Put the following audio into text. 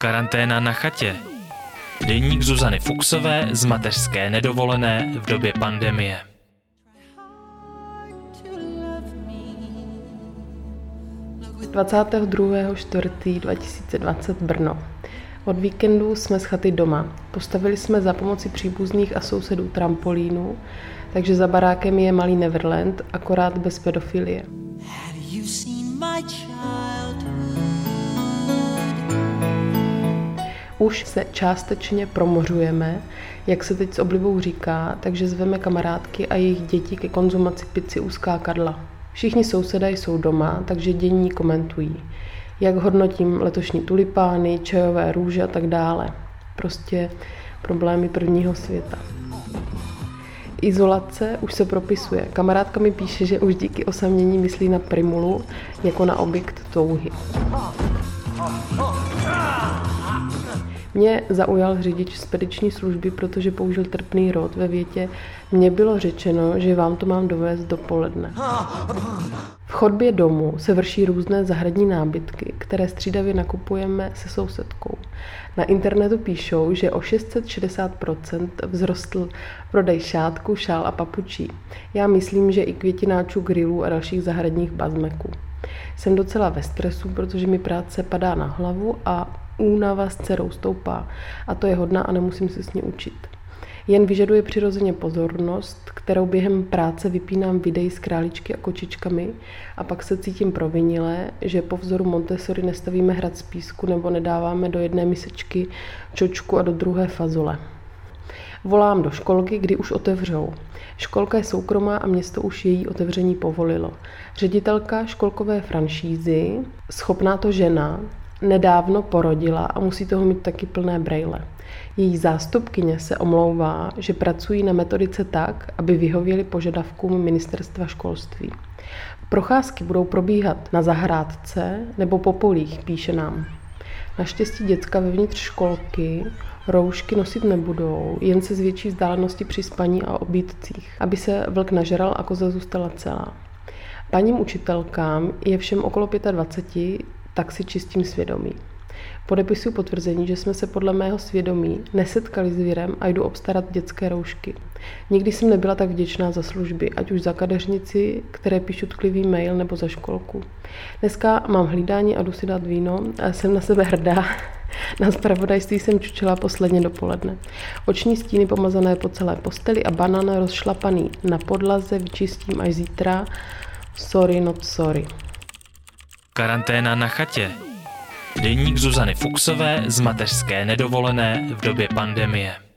Karanténa na chatě. Deník Zuzany Fuxové z mateřské nedovolené v době pandemie. čtvrtý 2020 Brno. Od víkendu jsme z chaty doma. Postavili jsme za pomoci příbuzných a sousedů trampolínu, takže za barákem je malý Neverland, akorát bez pedofilie. Have you seen my Už se částečně promořujeme, jak se teď s oblibou říká, takže zveme kamarádky a jejich děti ke konzumaci pici u skákadla. Všichni sousedé jsou doma, takže dění komentují. Jak hodnotím letošní tulipány, čajové růže a tak dále. Prostě problémy prvního světa. Izolace už se propisuje. Kamarádka mi píše, že už díky osamění myslí na primulu jako na objekt touhy. Mě zaujal řidič spediční služby, protože použil trpný rod ve větě Mně bylo řečeno, že vám to mám dovést dopoledne. V chodbě domu se vrší různé zahradní nábytky, které střídavě nakupujeme se sousedkou. Na internetu píšou, že o 660% vzrostl prodej šátku, šál a papučí. Já myslím, že i květináčů, grilů a dalších zahradních bazmeků. Jsem docela ve stresu, protože mi práce padá na hlavu a únava s dcerou stoupá a to je hodná a nemusím se s ní učit. Jen vyžaduje přirozeně pozornost, kterou během práce vypínám videí s králičky a kočičkami a pak se cítím provinile, že po vzoru Montessori nestavíme hrad z písku nebo nedáváme do jedné misečky čočku a do druhé fazole. Volám do školky, kdy už otevřou. Školka je soukromá a město už její otevření povolilo. Ředitelka školkové franšízy, schopná to žena, nedávno porodila a musí toho mít taky plné brejle. Její zástupkyně se omlouvá, že pracují na metodice tak, aby vyhověli požadavkům ministerstva školství. Procházky budou probíhat na zahrádce nebo po polích, píše nám. Naštěstí děcka vevnitř školky roušky nosit nebudou, jen se z větší vzdálenosti při spaní a obídcích, aby se vlk nažral a koza zůstala celá. Paním učitelkám je všem okolo 25, tak si čistím svědomí. Podepisuji potvrzení, že jsme se podle mého svědomí nesetkali s virem a jdu obstarat dětské roušky. Nikdy jsem nebyla tak vděčná za služby, ať už za kadeřnici, které píšu tklivý mail, nebo za školku. Dneska mám hlídání a jdu si dát víno a jsem na sebe hrdá. Na spravodajství jsem čučela posledně dopoledne. Oční stíny pomazané po celé posteli a banán rozšlapaný na podlaze vyčistím až zítra. Sorry, not sorry. Karanténa na chatě. Deník Zuzany Fuxové z mateřské nedovolené v době pandemie.